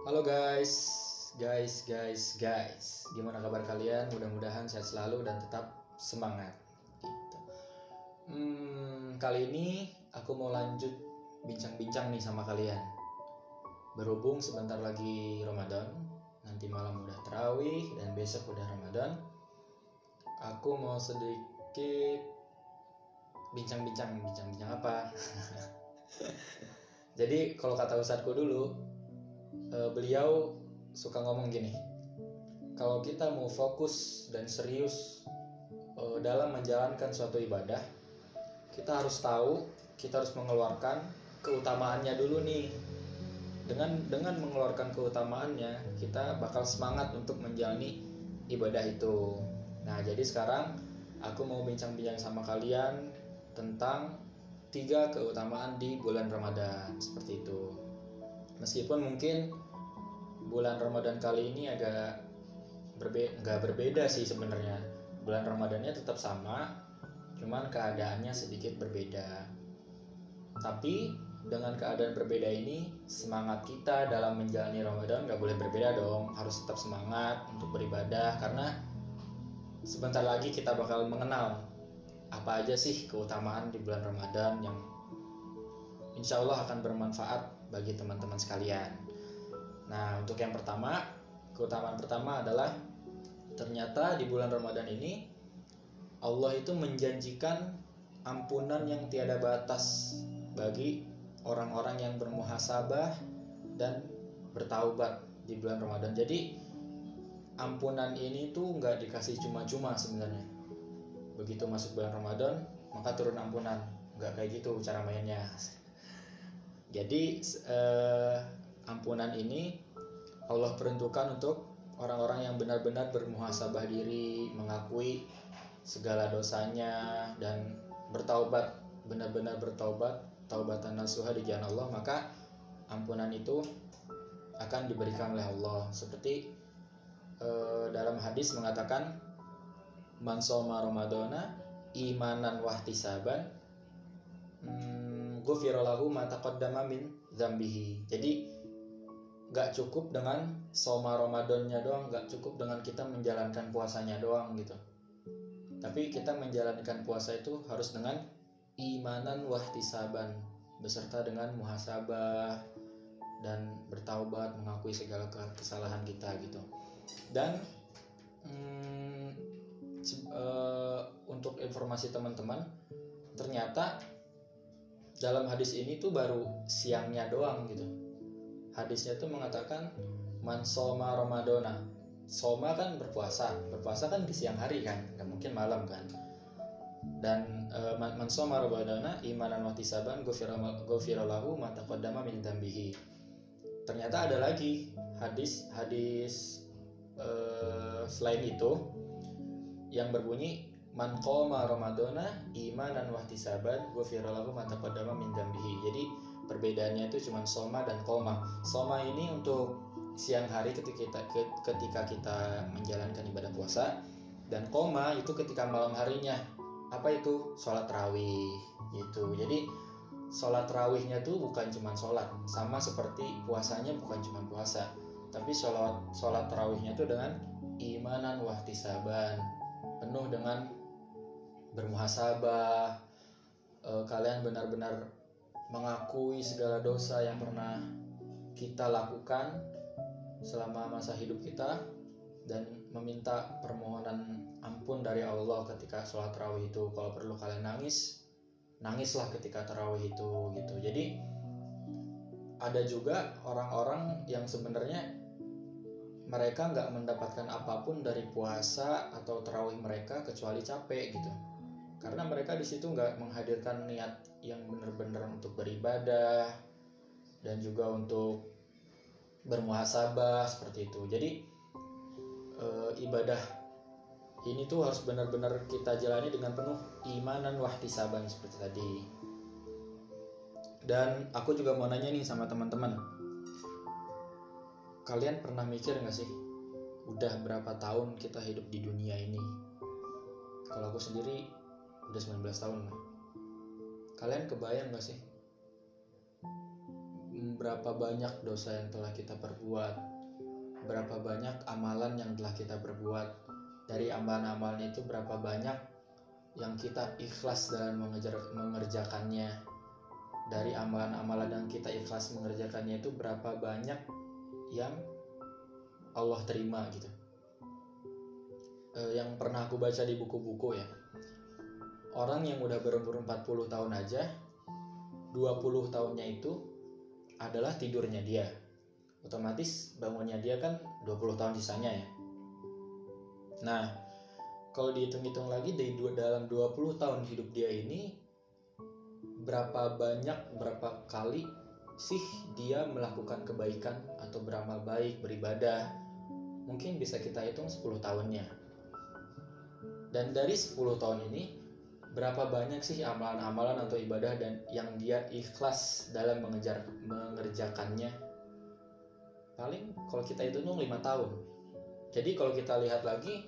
Halo guys, guys, guys, guys. Gimana kabar kalian? Mudah-mudahan sehat selalu dan tetap semangat. Gitu. Hmm, kali ini aku mau lanjut bincang-bincang nih sama kalian. Berhubung sebentar lagi Ramadan, nanti malam udah terawih dan besok udah Ramadan. Aku mau sedikit bincang-bincang, bincang-bincang apa? Jadi kalau kata ustadku dulu, eh, beliau suka ngomong gini kalau kita mau fokus dan serius eh, dalam menjalankan suatu ibadah kita harus tahu kita harus mengeluarkan keutamaannya dulu nih. Dengan dengan mengeluarkan keutamaannya kita bakal semangat untuk menjalani ibadah itu. Nah jadi sekarang aku mau bincang-bincang sama kalian tentang tiga keutamaan di bulan Ramadan seperti itu meskipun mungkin bulan Ramadan kali ini agak berbe nggak berbeda sih sebenarnya. Bulan Ramadannya tetap sama cuman keadaannya sedikit berbeda. Tapi dengan keadaan berbeda ini semangat kita dalam menjalani Ramadan nggak boleh berbeda dong. Harus tetap semangat untuk beribadah karena sebentar lagi kita bakal mengenal apa aja sih keutamaan di bulan Ramadan yang insya Allah akan bermanfaat bagi teman-teman sekalian. Nah, untuk yang pertama, keutamaan pertama adalah ternyata di bulan Ramadan ini Allah itu menjanjikan ampunan yang tiada batas bagi orang-orang yang bermuhasabah dan bertaubat di bulan Ramadan. Jadi ampunan ini tuh nggak dikasih cuma-cuma sebenarnya. Begitu masuk bulan Ramadan, maka turun ampunan. Nggak kayak gitu cara mainnya. Jadi eh, ampunan ini Allah peruntukkan untuk orang-orang yang benar-benar bermuhasabah diri, mengakui segala dosanya dan bertaubat, benar-benar bertaubat, taubatan nasuha di jalan Allah, maka ampunan itu akan diberikan oleh Allah. Seperti eh, dalam hadis mengatakan man soma imanan wahtisaban hmm, ghufiralahu ma taqaddama min dzambihi. Jadi nggak cukup dengan soma Ramadannya doang, nggak cukup dengan kita menjalankan puasanya doang gitu. Tapi kita menjalankan puasa itu harus dengan imanan wahtisaban beserta dengan muhasabah dan bertaubat mengakui segala kesalahan kita gitu. Dan hmm, uh, untuk informasi teman-teman, ternyata dalam hadis ini tuh baru siangnya doang gitu. Hadisnya tuh mengatakan man soma ramadona soma kan berpuasa berpuasa kan di siang hari kan nggak mungkin malam kan. Dan uh, man soma ramadona imanan mati saban gofiralahu mata kodama min dambihi ternyata ada lagi hadis hadis uh, selain itu yang berbunyi man qoma ramadona imanan wahtisaban ghufiralahu ma taqaddama min dambihi. Jadi perbedaannya itu cuma soma dan koma. Soma ini untuk siang hari ketika kita ketika kita menjalankan ibadah puasa dan koma itu ketika malam harinya. Apa itu? Sholat terawih gitu. Jadi sholat terawihnya tuh bukan cuma sholat, sama seperti puasanya bukan cuma puasa, tapi sholat sholat terawihnya tuh dengan imanan wahtisaban penuh dengan bermuhasabah e, kalian benar-benar mengakui segala dosa yang pernah kita lakukan selama masa hidup kita dan meminta permohonan ampun dari Allah ketika sholat tarawih itu. Kalau perlu kalian nangis nangislah ketika tarawih itu gitu. Jadi ada juga orang-orang yang sebenarnya mereka nggak mendapatkan apa pun dari puasa atau terawih mereka kecuali capek gitu karena mereka di situ nggak menghadirkan niat yang benar-benar untuk beribadah dan juga untuk bermuhasabah seperti itu. Jadi e, ibadah ini tuh harus benar-benar kita jalani dengan penuh imanan wahtisaban seperti tadi. Dan aku juga mau nanya nih sama teman-teman. Kalian pernah mikir nggak sih udah berapa tahun kita hidup di dunia ini? Kalau aku sendiri udah 19 tahun lah. Kalian kebayang gak sih? Berapa banyak dosa yang telah kita perbuat? Berapa banyak amalan yang telah kita perbuat? Dari amalan-amalan itu berapa banyak yang kita ikhlas dalam mengejar, mengerjakannya? Dari amalan-amalan yang kita ikhlas mengerjakannya itu berapa banyak yang Allah terima gitu? E, yang pernah aku baca di buku-buku ya orang yang udah berumur 40 tahun aja 20 tahunnya itu adalah tidurnya dia. Otomatis bangunnya dia kan 20 tahun sisanya ya. Nah kalau dihitung-hitung lagi dari dua, dalam 20 tahun hidup dia ini berapa banyak berapa kali sih dia melakukan kebaikan atau beramal baik beribadah? Mungkin bisa kita hitung 10 tahunnya. Dan dari 10 tahun ini berapa banyak sih amalan-amalan atau ibadah dan yang dia ikhlas dalam mengejar mengerjakannya? Paling kalau kita hitung 5 tahun. Jadi kalau kita lihat lagi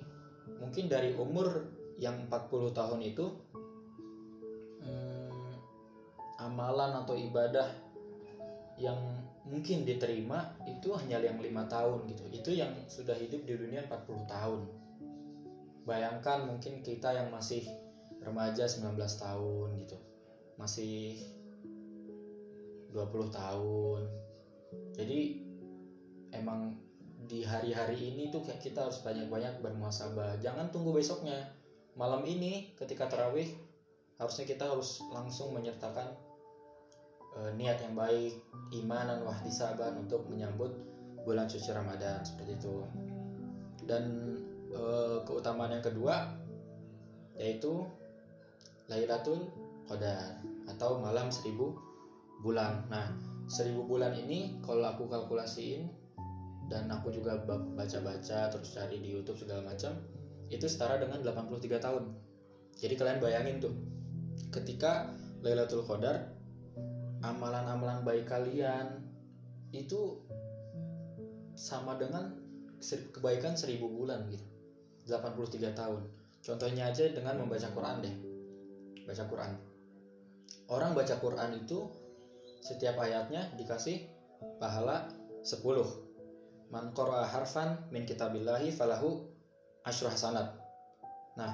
mungkin dari umur yang 40 tahun itu hmm, amalan atau ibadah yang mungkin diterima itu hanya yang lima tahun gitu. Itu yang sudah hidup di dunia 40 tahun. Bayangkan mungkin kita yang masih remaja 19 tahun gitu. Masih 20 tahun. Jadi emang di hari-hari ini tuh kayak kita harus banyak-banyak bermuasabah jangan tunggu besoknya. Malam ini ketika terawih harusnya kita harus langsung menyertakan uh, niat yang baik iman dan wahdisaban untuk menyambut bulan suci Ramadan seperti itu. Dan uh, keutamaan yang kedua yaitu Lailatul Qadar atau malam seribu bulan. Nah, seribu bulan ini kalau aku kalkulasiin dan aku juga baca-baca terus cari di YouTube segala macam, itu setara dengan 83 tahun. Jadi kalian bayangin tuh, ketika Lailatul Qadar, amalan-amalan baik kalian itu sama dengan kebaikan seribu bulan gitu. 83 tahun. Contohnya aja dengan membaca Quran deh baca Quran. Orang baca Quran itu setiap ayatnya dikasih pahala 10. Man qara'a harfan min kitabillahi falahu asyru hasanat. Nah,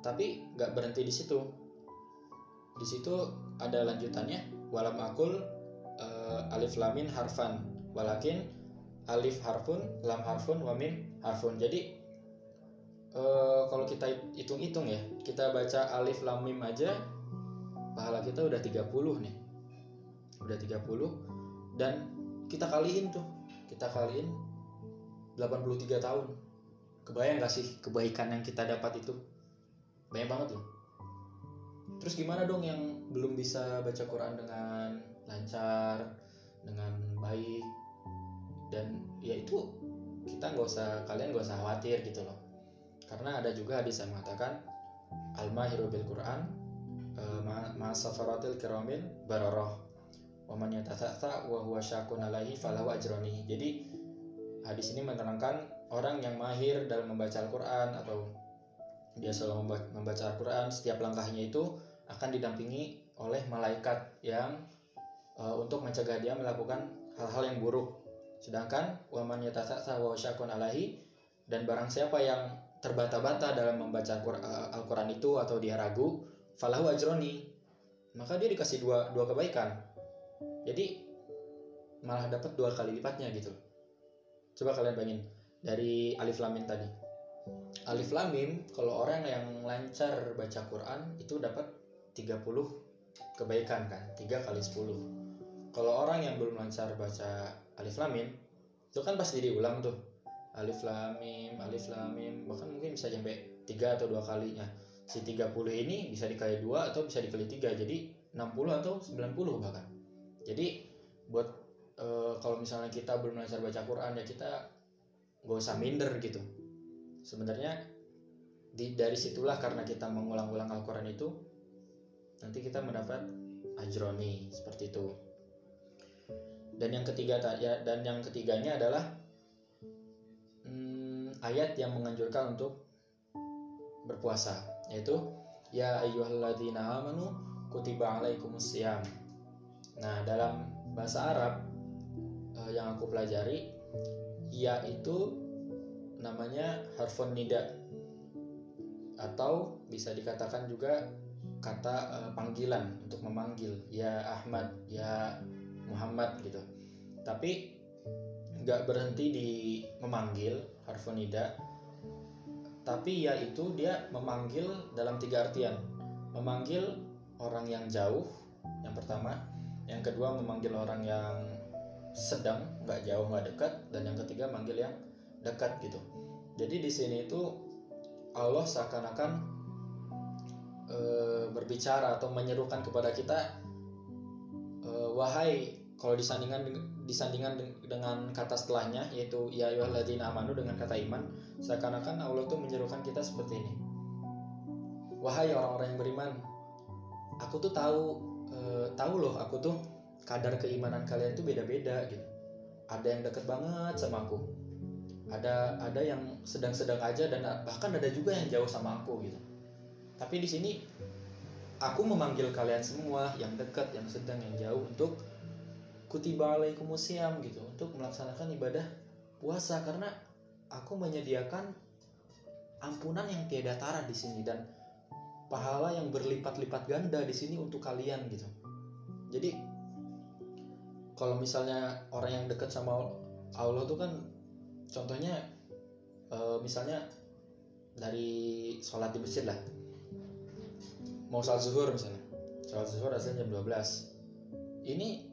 tapi nggak berhenti di situ. Di situ ada lanjutannya walam akul uh, alif lamin harfan walakin alif harfun lam harfun wamin harfun. Jadi uh, kalau kita hitung-hitung ya kita baca alif lam mim aja pahala kita udah 30 nih. Udah 30 dan kita kaliin tuh. Kita kaliin 83 tahun. Kebayang gak sih kebaikan yang kita dapat itu? Banyak banget loh. Terus gimana dong yang belum bisa baca Quran dengan lancar dengan baik? Dan ya itu kita nggak usah kalian nggak usah khawatir gitu loh karena ada juga hadis yang mengatakan al-mahiru bil Quran uh, ma safaratil kiramil bararah wa man yatata'ta wa huwa syakun alaihi falahu ajrani jadi hadis ini menerangkan orang yang mahir dalam membaca Al-Quran atau dia selalu membaca Al-Quran setiap langkahnya itu akan didampingi oleh malaikat yang uh, untuk mencegah dia melakukan hal-hal yang buruk. Sedangkan waman yatata'ta wa syakun alaihi dan barang siapa yang terbata-bata dalam membaca eh, Al-Quran itu atau dia ragu, falahu ajroni, maka dia dikasih dua, dua kebaikan. Jadi malah dapat dua kali lipatnya gitu. Coba kalian bayangin dari alif lamim tadi. Alif lamim kalau orang yang lancar baca Quran itu dapat 30 kebaikan kan, 3 kali 10. Kalau orang yang belum lancar baca alif lamim itu kan pasti diulang tuh alif lam mim alif lam mim. Bahkan mungkin bisa sampai tiga atau dua kalinya. Si 30 ini bisa dikali dua atau bisa dikali tiga. Jadi 60 atau 90 bahkan. Jadi buat e, kalau misalnya kita belum belajar baca Quran ya kita gak usah minder gitu. Sebenarnya di, dari situlah karena kita mengulang-ulang Al-Quran itu nanti kita mendapat ajroni seperti itu. Dan yang ketiga ya dan yang ketiganya adalah ayat yang menganjurkan untuk berpuasa yaitu ya ayyuhalladzina amanu kutiba alaikumus Nah, dalam bahasa Arab uh, yang aku pelajari ya itu namanya harfon nida atau bisa dikatakan juga kata uh, panggilan untuk memanggil ya Ahmad ya Muhammad gitu. Tapi nggak berhenti di memanggil harfun nida tapi ya itu dia memanggil dalam tiga artian. Memanggil orang yang jauh yang pertama. Yang kedua memanggil orang yang sedang nggak jauh nggak dekat. Dan yang ketiga manggil yang dekat gitu. Jadi di sini itu Allah seakan-akan e, berbicara atau menyerukan kepada kita e, wahai kalau disandingkan disandingkan dengan kata setelahnya yaitu ya ayyuhalladzina amanu dengan kata iman seakan-akan Allah tuh menyerukan kita seperti ini. Wahai orang-orang yang beriman aku tuh tahu e, tahu loh aku tuh kadar keimanan kalian tuh beda-beda gitu. Ada yang deket banget sama aku. Ada ada yang sedang-sedang aja dan bahkan ada juga yang jauh sama aku gitu. Tapi di sini aku memanggil kalian semua yang dekat, yang sedang, yang jauh untuk kutiba alaikumusiyam gitu, untuk melaksanakan ibadah puasa. Karena aku menyediakan ampunan yang tiada tara di sini dan pahala yang berlipat-lipat ganda di sini untuk kalian gitu. Jadi kalau misalnya orang yang dekat sama Allah tuh kan contohnya eh, misalnya dari sholat di masjid lah. Mau salat zuhur misalnya. Salat zuhur rasanya jam 12 ini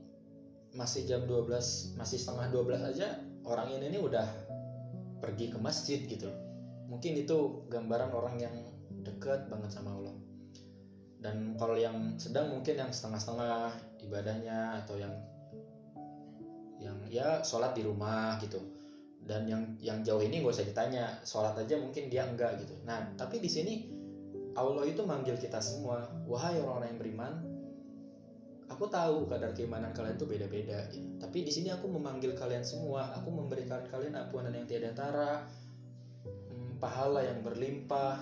masih jam 12 masih setengah 12 aja orang ini, ini udah pergi ke masjid gitu. Mungkin itu gambaran orang yang deket banget sama Allah. Dan kalau yang sedang mungkin yang setengah-setengah ibadahnya atau yang yang ya sholat di rumah gitu. Dan yang yang jauh ini gak usah ditanya sholat aja mungkin dia enggak gitu. Nah tapi di sini Allah itu manggil kita semua, wahai orang-orang yang beriman, aku tahu kadar keimanan kalian itu beda-beda gitu. Tapi di sini aku memanggil kalian semua, aku memberikan kalian ampunan yang tiada tara, hmm, pahala yang berlimpah.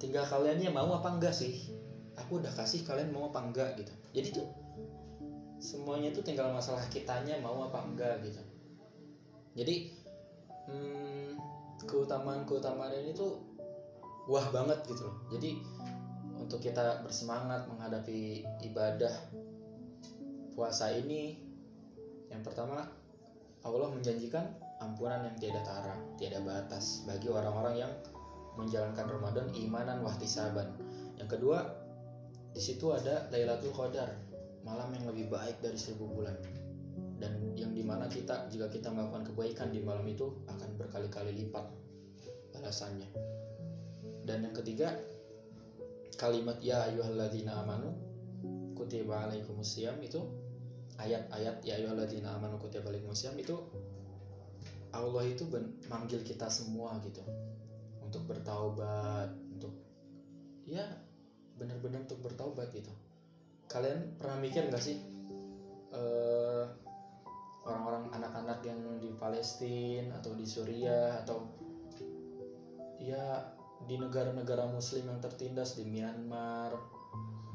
Tinggal kaliannya mau apa enggak sih? Aku udah kasih kalian mau apa enggak gitu. Jadi tuh semuanya itu tinggal masalah kitanya mau apa enggak gitu. Jadi hmm, keutamaan-keutamaan ini tuh wah banget gitu loh jadi untuk kita bersemangat menghadapi ibadah puasa ini yang pertama Allah menjanjikan ampunan yang tiada tara tiada batas bagi orang-orang yang menjalankan Ramadan imanan wahtisaban yang kedua di situ ada Lailatul Qadar malam yang lebih baik dari seribu bulan. Dan yang di mana kita jika kita melakukan kebaikan di malam itu akan berkali-kali lipat balasannya. Dan yang ketiga kalimat ya ayyuhalladzina amanu kutiba alaikumusiyam itu ayat-ayat ya ayyuhalladzina amanu kutiba alaikumusiyam itu Allah itu manggil kita semua gitu. Untuk bertaubat untuk ya benar-benar untuk bertaubat gitu. Kalian pernah mikir nggak sih uh, orang-orang anak-anak yang di Palestina atau di Suriah atau ya di negara-negara muslim yang tertindas di Myanmar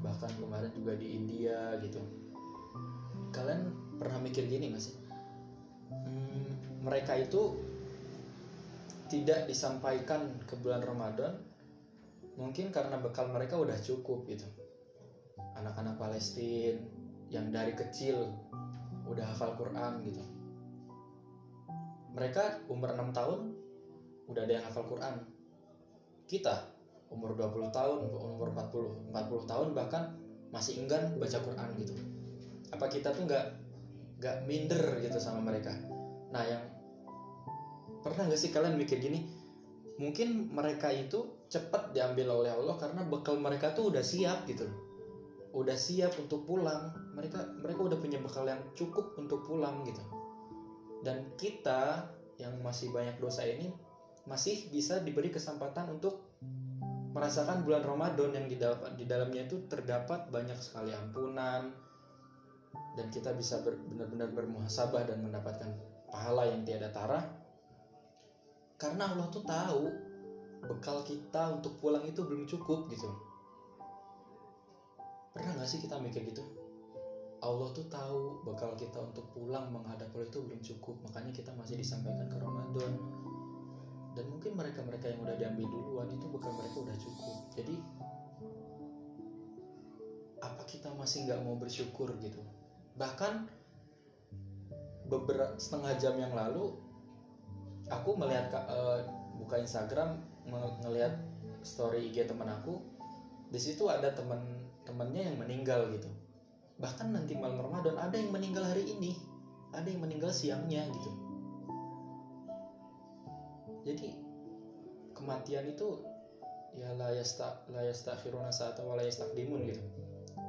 bahkan kemarin juga di India gitu kalian pernah mikir gini gak sih? Hmm, mereka itu tidak disampaikan ke bulan Ramadan mungkin karena bekal mereka udah cukup gitu. Anak-anak Palestina yang dari kecil udah hafal Quran gitu. Mereka umur 6 tahun udah ada yang hafal Quran. Kita umur 20 tahun, umur 40, 40 tahun bahkan masih enggan baca Quran gitu. Apa kita tuh nggak nggak minder gitu sama mereka? Nah yang pernah gak sih kalian mikir gini? Mungkin mereka itu cepat diambil oleh Allah karena bekal mereka tuh udah siap gitu Udah siap untuk pulang. Mereka mereka udah punya bekal yang cukup untuk pulang gitu. Dan kita yang masih banyak dosa ini masih bisa diberi kesempatan untuk merasakan bulan Ramadan yang di dalamnya itu terdapat banyak sekali ampunan dan kita bisa benar-benar bermuhasabah dan mendapatkan pahala yang tiada tara. Karena Allah tuh tahu bekal kita untuk pulang itu belum cukup gitu. Pernah gak sih kita mikir gitu? Allah tuh tahu bakal kita untuk pulang menghadap Allah itu belum cukup makanya kita masih disampaikan ke Ramadan. Dan mungkin mereka-mereka yang udah diambil duluan itu bekal mereka udah cukup. Jadi apa kita masih nggak mau bersyukur gitu bahkan beberapa setengah jam yang lalu aku melihat uh, buka Instagram ngelihat story IG teman aku di situ ada teman temannya yang meninggal gitu. Bahkan nanti malam Ramadan ada yang meninggal hari ini. Ada yang meninggal siangnya gitu. Jadi kematian itu ya la yasta la sa'ata wa la yastaqdimun gitu.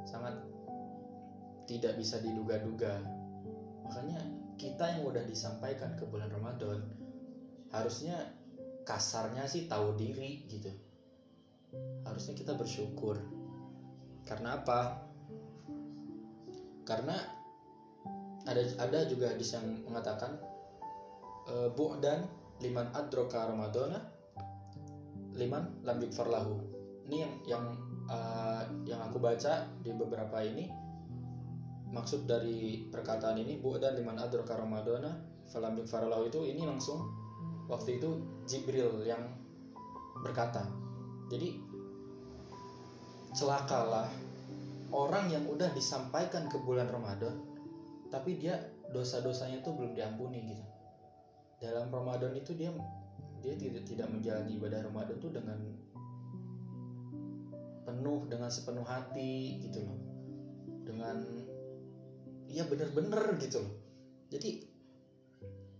Sangat tidak bisa diduga-duga. Makanya kita yang udah disampaikan ke bulan Ramadan harusnya kasarnya sih tahu diri gitu. Harusnya kita bersyukur. Karena apa? Karena ada ada juga hadis yang mengatakan e, dan liman adroka ramadana liman lam farlahu ini yang yang uh, yang aku baca di beberapa ini maksud dari perkataan ini dan liman adroka ramadana falam farlahu itu ini langsung waktu itu Jibril yang berkata. Jadi celakalah orang yang udah disampaikan ke bulan Ramadan tapi dia dosa-dosanya itu belum diampuni gitu. Dalam Ramadan itu dia dia tidak tidak menjalani ibadah Ramadan itu dengan penuh dengan sepenuh hati gitu loh. Dengan ya bener-bener gitu loh. Jadi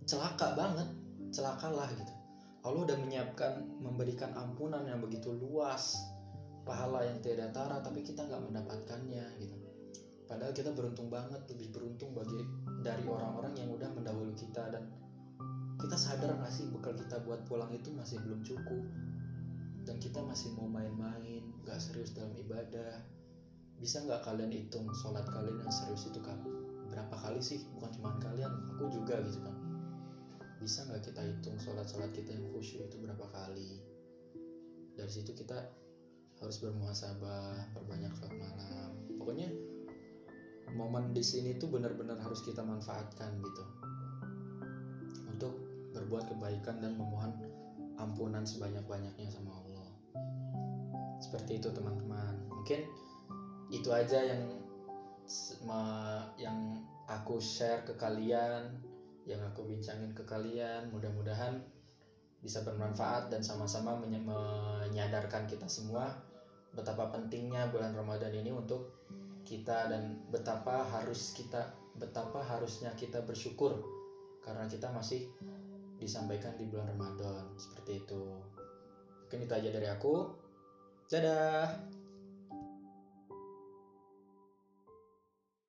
celaka banget celakalah gitu. Allah udah menyiapkan memberikan ampunan yang begitu luas pahala yang tidak tara tapi kita nggak mendapatkannya gitu. Padahal kita beruntung banget lebih beruntung bagi dari orang-orang yang udah mendahului kita dan kita sadar nggak sih bekal kita buat pulang itu masih belum cukup? Dan kita masih mau main-main nggak serius dalam ibadah bisa nggak kalian hitung sholat kalian yang serius itu kan berapa kali sih? Bukan cuma kalian aku juga gitu kan bisa nggak kita hitung sholat-sholat kita yang khusyuk itu berapa kali? Dari situ kita harus bermuhasabah perbanyak sholat malam. Pokoknya momen di sini tuh benar-benar harus kita manfaatkan gitu. Untuk berbuat kebaikan dan memohon ampunan sebanyak-banyaknya sama Allah. Seperti itu teman-teman. Mungkin itu aja yang yang aku share ke kalian yang aku bincangin ke kalian mudah-mudahan bisa bermanfaat dan sama-sama menyadarkan kita semua betapa pentingnya bulan Ramadan ini untuk kita dan betapa harus kita betapa harusnya kita bersyukur karena kita masih disampaikan di bulan Ramadan seperti itu. Mungkin itu aja dari aku. Dadah.